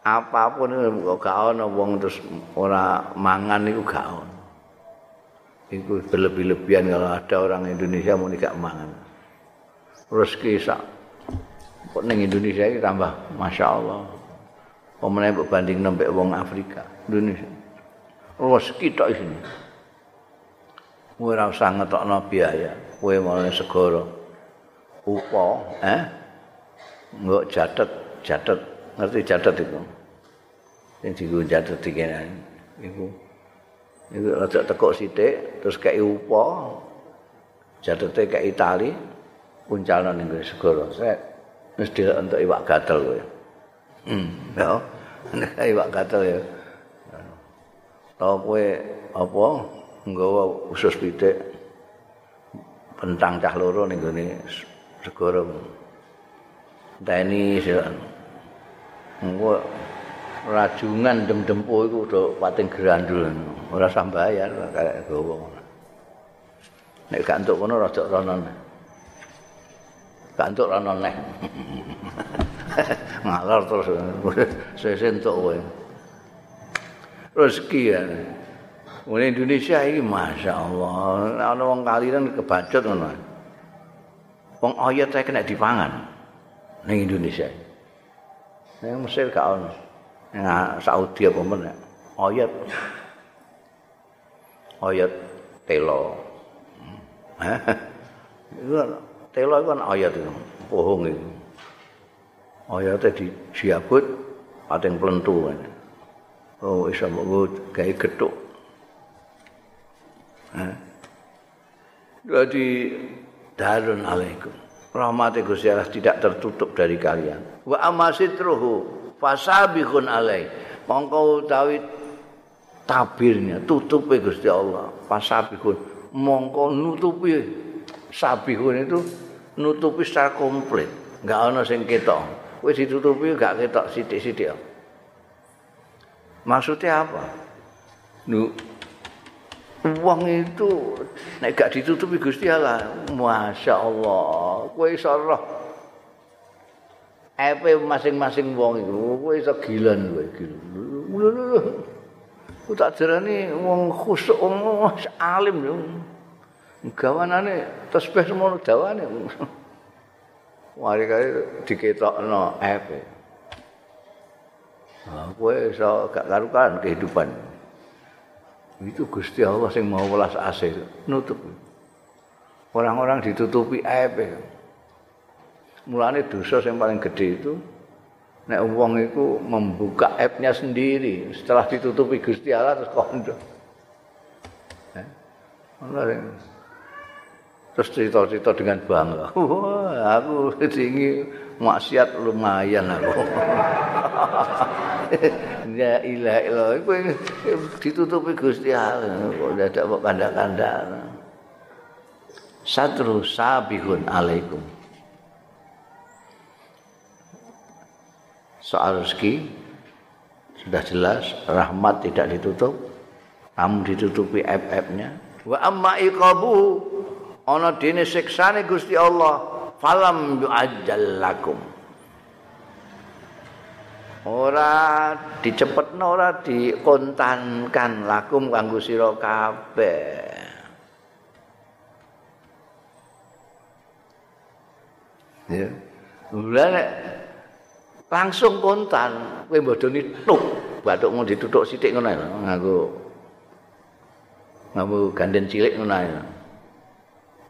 Apapun itu gak ada wong terus ora mangan itu gak ada itu berlebih-lebihan kalau ada orang Indonesia mau gak mangan. Rezeki sak kok ning Indonesia iki tambah masyaallah Pemene mbok banding nembek wong Afrika, Indonesia. Rezeki tok isine. Ora usah ngetokno biaya, kowe mau segara. Upo, eh? Mbok jatet, jatet, ngerti jatet itu. Sing digo jatet dikene iku. Iku rada teko sithik terus kei upo. Jatete kei Itali, puncalno ning segara. Set. Wis dilek entuk iwak gatel kowe. Hmm, ya. Nek iwak gatel ya. Tau kowe apa nggawa usus pitik pentang cah loro ning gone segara. Dani silan. Engko rajungan dem-dempo iku udah pating gerandul. Ora sambayar kaya gawa. Nek gak entuk kono rada rono. Gak entuk rono neh. ngalor terus. Sese entuk kowe. Rezeki ya. Mulai Indonesia ini Masya Allah Ada orang kalian kebacut ngono. Wong ayat saya kena dipangan Ini Indonesia. Ini Mesir gak ada Ini Saudi apa mana Ayat Ayat telo Telo itu kan ayat itu Pohong itu. Ayate di siabut pating plentu oh isa mbok gawe gethuk jadi darun alaikum. Rahmat Gusti Allah tidak tertutup dari kalian. Wa amasitruhu fasabihun alai mongko utawi tabirnya tutupe Gusti Allah. Fasabihun mongko nutupi sabihun itu nutupi secara komplit enggak ana sing ketok wis ditutupi gak ketok sithik-sithik. Maksudnya apa? Nu uang itu nek gak ditutupi Gusti Allah, Masya Allah, kowe iso roh epe masing-masing wong iku, kowe iso gilan kowe gila. Ku tak jerani wong khusuk wong alim yo. Gawanane tasbih semono dawane. mari kaya diketokno. Nah, kowe iso gak karukan kehidupan. Itu Gusti Allah sing mau welas asih nutup. Orang-orang ditutupi epe. Mulane dosa yang paling gede itu nek wong iku membuka app-nya sendiri setelah ditutupi Gusti Allah terus kondo. Eh? Terus cerita-cerita dengan bangga. Wah, aku tinggi maksiat lumayan aku. ya ilah ilah, itu ditutupi Gusti Allah. Kok ada kok kanda-kanda. Satru sabihun alaikum. Soal rezeki sudah jelas rahmat tidak ditutup, namun ditutupi aib-aibnya. Wa amma iqabu ana dene siksane Gusti Allah falam yu'ajjal lakum. Ora dicepetno ora dikontankan lakum kanggo sira kabeh. Ya. Mulane langsung kontan kowe bodoni tuk bathuk mau ditutuk sithik ngono nganggo nganggo ganden cilik ngono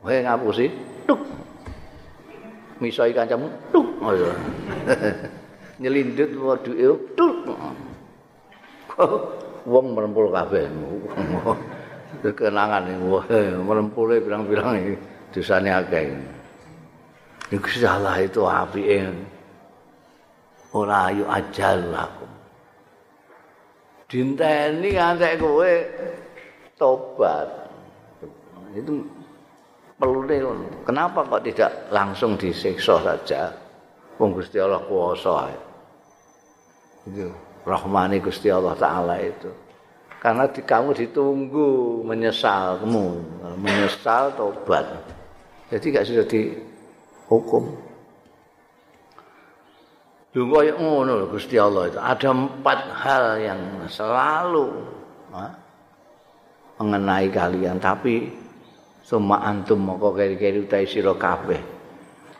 Wae ngapusi, tuk. Misoi kancamu, tuk. Oh, Nyelindut waduke, tuk. Wong merempul kabeh. Kenangan iki, merempule pirang-pirang iki dosane akeh. Iku salah itu apike. Ora ayu ajal aku. Dinteni ngantek kowe tobat. Itu perlu kenapa kok tidak langsung disiksa saja? Wong Gusti Allah kuasa itu rahmani Gusti Allah taala itu. Karena di, kamu ditunggu menyesal kamu menyesal tobat. Jadi gak sudah dihukum. Dungo yang ngono Gusti Allah itu. Ada empat hal yang selalu mengenai kalian. Tapi summa antum moko keri-keri utai sira kabeh.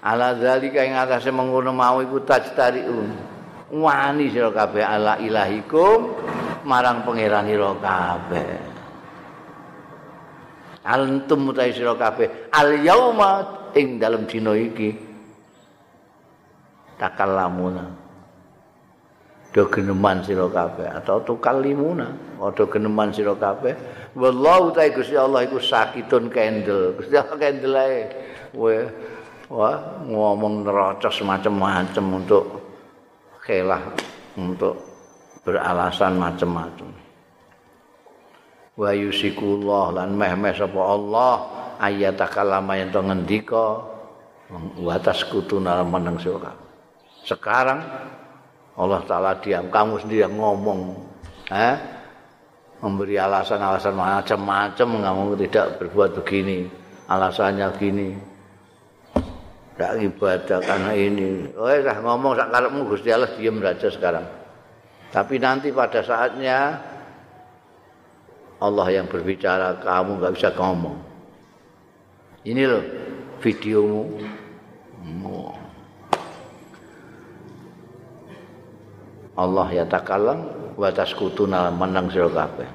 Ala zalika ing atase mengono mau iku tajtariun wani sira kabeh ala ilahikum marang pangeran sira kabeh. Antum utahe sira kabeh. Al yauma ing dalem dina iki. Takalamuna do geneman sira kabeh. Atau tukal limuna. Padha geneman sira kabeh. Wallahu ta Gusti Allah iku sakitun kendel. Gusti Allah kendel ae. Wah ngomong nerocos macam-macam untuk kelah untuk beralasan macam-macam wa yusikullah lan meh-meh sapa Allah ayatakallama yen to ngendika wa taskutuna meneng sira sekarang Allah taala diam kamu sendiri yang ngomong. Eh? Memberi alasan-alasan macam-macam kamu tidak berbuat begini alasannya gini. Tidak ibadah karena ini. Oh ya ngomong karepmu Gusti Allah diam saja sekarang. Tapi nanti pada saatnya Allah yang berbicara kamu nggak bisa ngomong. Ini loh videomu Allah ya takalam wa taskutuna menang sira kabeh.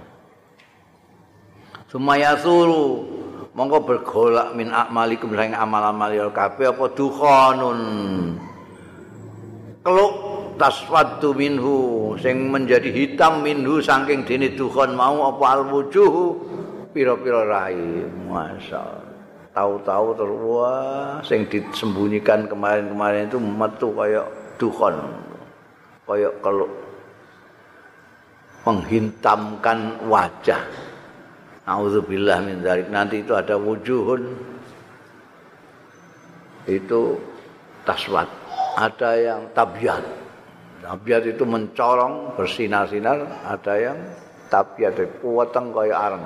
Sumaya suru monggo bergolak min amalikum sing amal-amal ya kabeh apa dukhanun. Keluk taswaddu minhu sing menjadi hitam minhu saking dene dukhan mau apa alwujuh pira-pira rai. Masyaallah. Tahu-tahu terus wah sing disembunyikan kemarin-kemarin itu metu kayak dukhan. Kaya kalau menghintamkan wajah. Auzubillah min dzalik. Nanti itu ada wujuhun itu taswat. Ada yang tabiat. Tabiat itu mencorong, bersinar-sinar, ada yang tabiat kuateng kaya areng.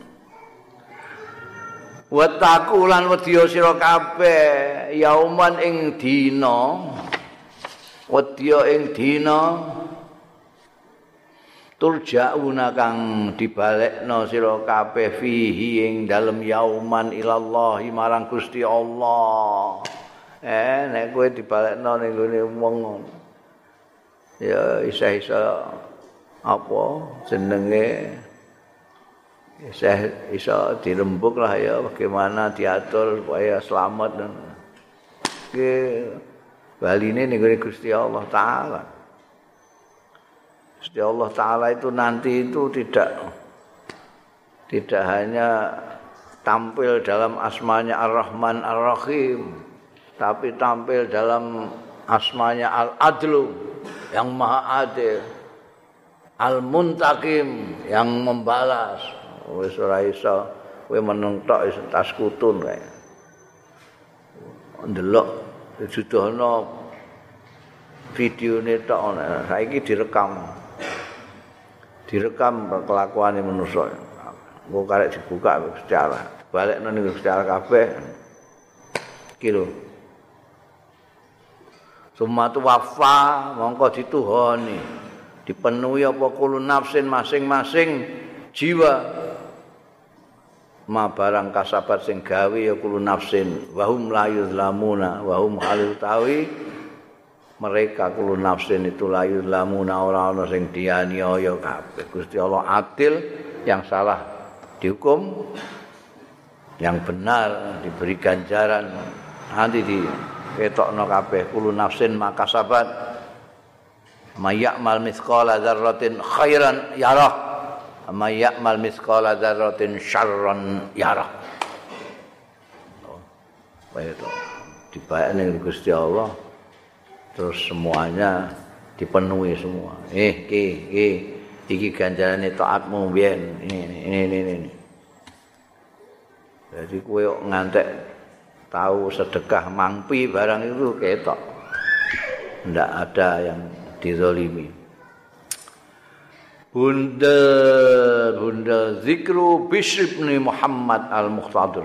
Wataku lan wedya sira kabeh. Yauman ing dina. Wedya ing dina. Turjauna kang dibalekno sira kabeh fihi ing dalem yauman ilallahi marang Gusti Allah. Eh nek kowe dibalekno ning gone wong ya isa-isa apa jenenge saya bisa dirembuk lah ya bagaimana diatur supaya selamat dan ke Bali ini negeri Gusti Allah Taala. Gusti Allah Taala itu nanti itu tidak tidak hanya tampil dalam asmanya Ar-Rahman Ar-Rahim, tapi tampil dalam asmanya Al-Adlu yang Maha Adil, Al-Muntakim yang membalas, wis ora iso kowe meneng tok wis tas kutun kae ndelok dijudono videone tok saiki direkam. Direkam kelakuane manusa. Engko karek dibuka secara balik nang secara kabeh. Kilo Sumatu wafa mongko dituhoni. Dipenuhi apa kulo nafsin masing-masing jiwa ma barang kasabat sing gawe ya kulo nafsin. Wa hum la yuzlamuna wa hum halil tawi. Mereka kulo nafsin itu la yuzlamuna ora ana sing dianiaya kabeh. Gusti Allah adil yang salah dihukum yang benar diberi ganjaran. Nanti di ketokno kabeh kulo nafsin maka sabat mayak mal mithqala dzarratin khairan yarah may ya'mal mithqala dzarratin syarran yara. Itu dibayar Gusti Allah terus semuanya dipenuhi semua. Eh, ki, ki, iki ganjarane taatmu biyen. Ini, ini, ini, ini. Jadi kue ngantek tahu sedekah mangpi barang itu ketok. Tidak ada yang dizolimi. Bunda Bunda Zikru Bishr bin Muhammad Al-Muqtadir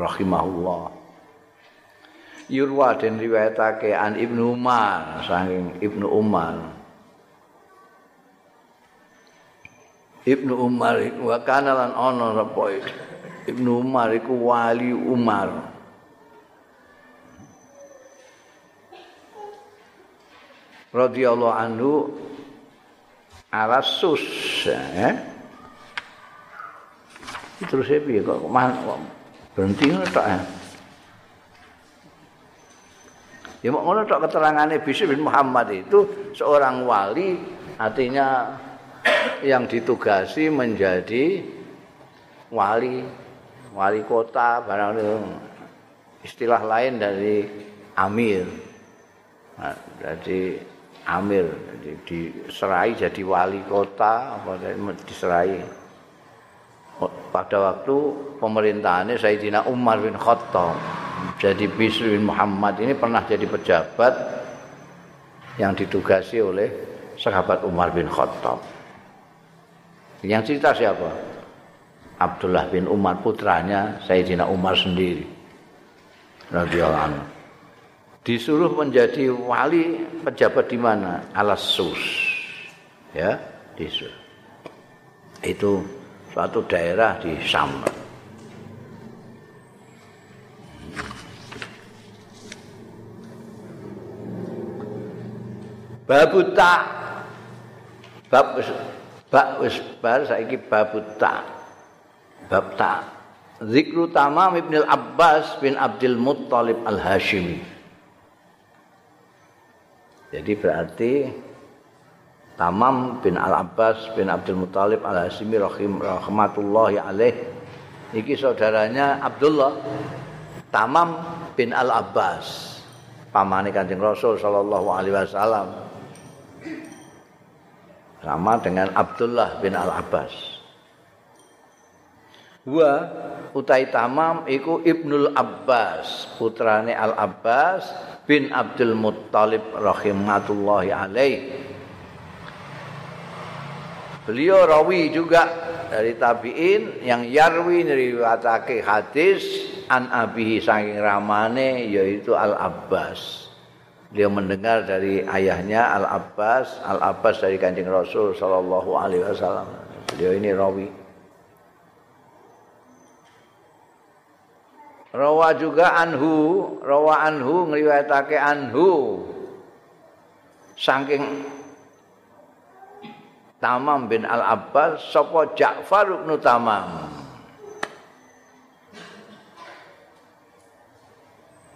rahimahullah. Yurwa dan riwayatake an Ibnu Umar saking Ibnu Umar. Ibnu Umar wa kana lan ana apa Ibnu Umar iku wali Umar. radhiyallahu anhu alasus ya. Terus saya piye kok berhenti ngono tok ya. Ya mau ngono tok keterangane Bishr bin Muhammad itu seorang wali artinya yang ditugasi menjadi wali wali kota barang istilah lain dari amir. Nah, jadi amir jadi diserai jadi wali kota apa diserai. Pada waktu pemerintahannya Sayyidina Umar bin Khattab jadi Bisri bin Muhammad ini pernah jadi pejabat yang ditugasi oleh sahabat Umar bin Khattab. Yang cerita siapa? Abdullah bin Umar putranya Sayyidina Umar sendiri radhiyallahu anhu disuruh menjadi wali pejabat di mana? Alasus. Ya, disuruh. Itu suatu daerah di Sam. Babuta bab bab wis bar saiki babuta bab zikru tamam ibn al-Abbas bin Abdul Muttalib al-Hashimi Jadi berarti Tamam bin Al-Abbas bin Abdul Muthalib Al-Hasimi rahmatullahi alaih. Iki saudaranya Abdullah. Tamam bin Al-Abbas. Pamane Kanjeng Rasul sallallahu alaihi wasallam. Sama dengan Abdullah bin Al-Abbas. Wa utai tamam iku Ibnul Abbas putrane Al-Abbas bin Abdul Muttalib rahimatullahi alaih. Beliau rawi juga dari tabi'in yang yarwi ngriwatake hadis an abihi saking ramane yaitu Al Abbas. Beliau mendengar dari ayahnya Al Abbas, Al Abbas dari Kanjeng Rasul sallallahu alaihi wasallam. Beliau ini rawi. Rawa juga anhu, rawa anhu ngriwayatake anhu. Saking Tamam bin Al-Abbas sapa Ja'far bin Tamam.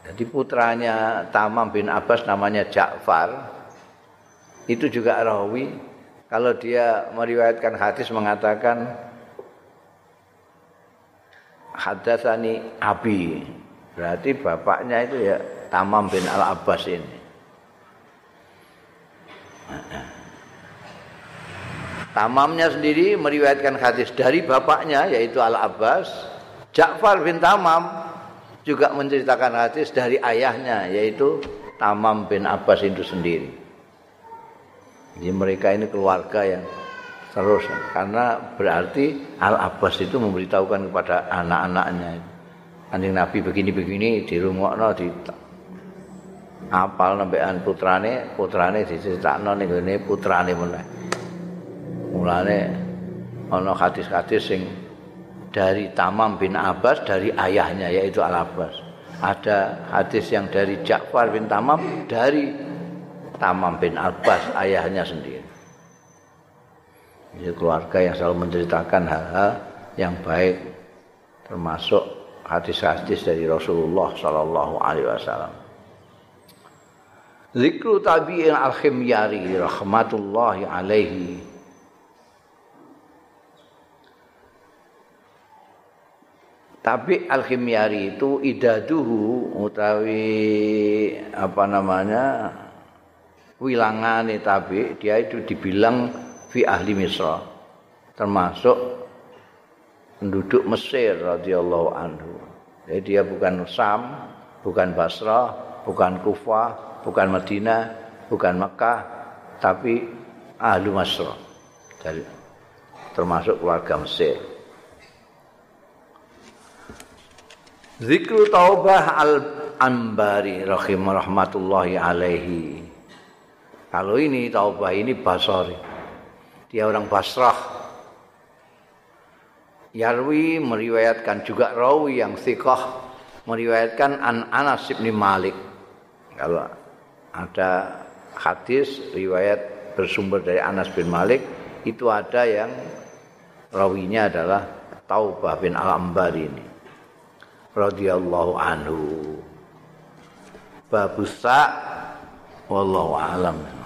Jadi putranya Tamam bin Abbas namanya Ja'far. Itu juga rawi. Kalau dia meriwayatkan hadis mengatakan hadatsani abi. Berarti bapaknya itu ya Tamam bin Al Abbas ini. Tamamnya sendiri meriwayatkan hadis dari bapaknya yaitu Al Abbas. Ja'far bin Tamam juga menceritakan hadis dari ayahnya yaitu Tamam bin Abbas itu sendiri. Jadi mereka ini keluarga yang terus karena berarti Al Abbas itu memberitahukan kepada anak-anaknya anjing Nabi begini-begini di rumah no di apal nembekan putrane putrane diceritakno ning ngene putrane meneh. Mulane ana hadis-hadis sing dari Tamam bin Abbas dari ayahnya yaitu Al Abbas. Ada hadis yang dari Ja'far bin Tamam dari Tamam bin Abbas ayahnya sendiri Ini keluarga yang selalu menceritakan hal-hal yang baik termasuk hadis-hadis dari Rasulullah sallallahu alaihi wasallam. Zikru tabi'in al-khimyari rahmatullahi alaihi Tapi al-khimyari itu idaduhu utawi apa namanya wilangane tabi dia itu dibilang fi ahli Misra termasuk penduduk Mesir radhiyallahu anhu. Jadi dia bukan Sam, bukan Basra, bukan Kufah, bukan Madinah, bukan Mekah, tapi ahli Misra. Dari termasuk keluarga Mesir. Zikru taubah al-ambari rahim rahmatullahi alaihi. Kalau ini taubah ini Basari. Dia orang Basrah. Yarwi meriwayatkan juga rawi yang thiqah meriwayatkan an Anas bin Malik. Kalau ada hadis riwayat bersumber dari Anas bin Malik itu ada yang rawinya adalah Taubah bin Al-Ambari ini. radhiyallahu anhu. Babusa wallahu alam.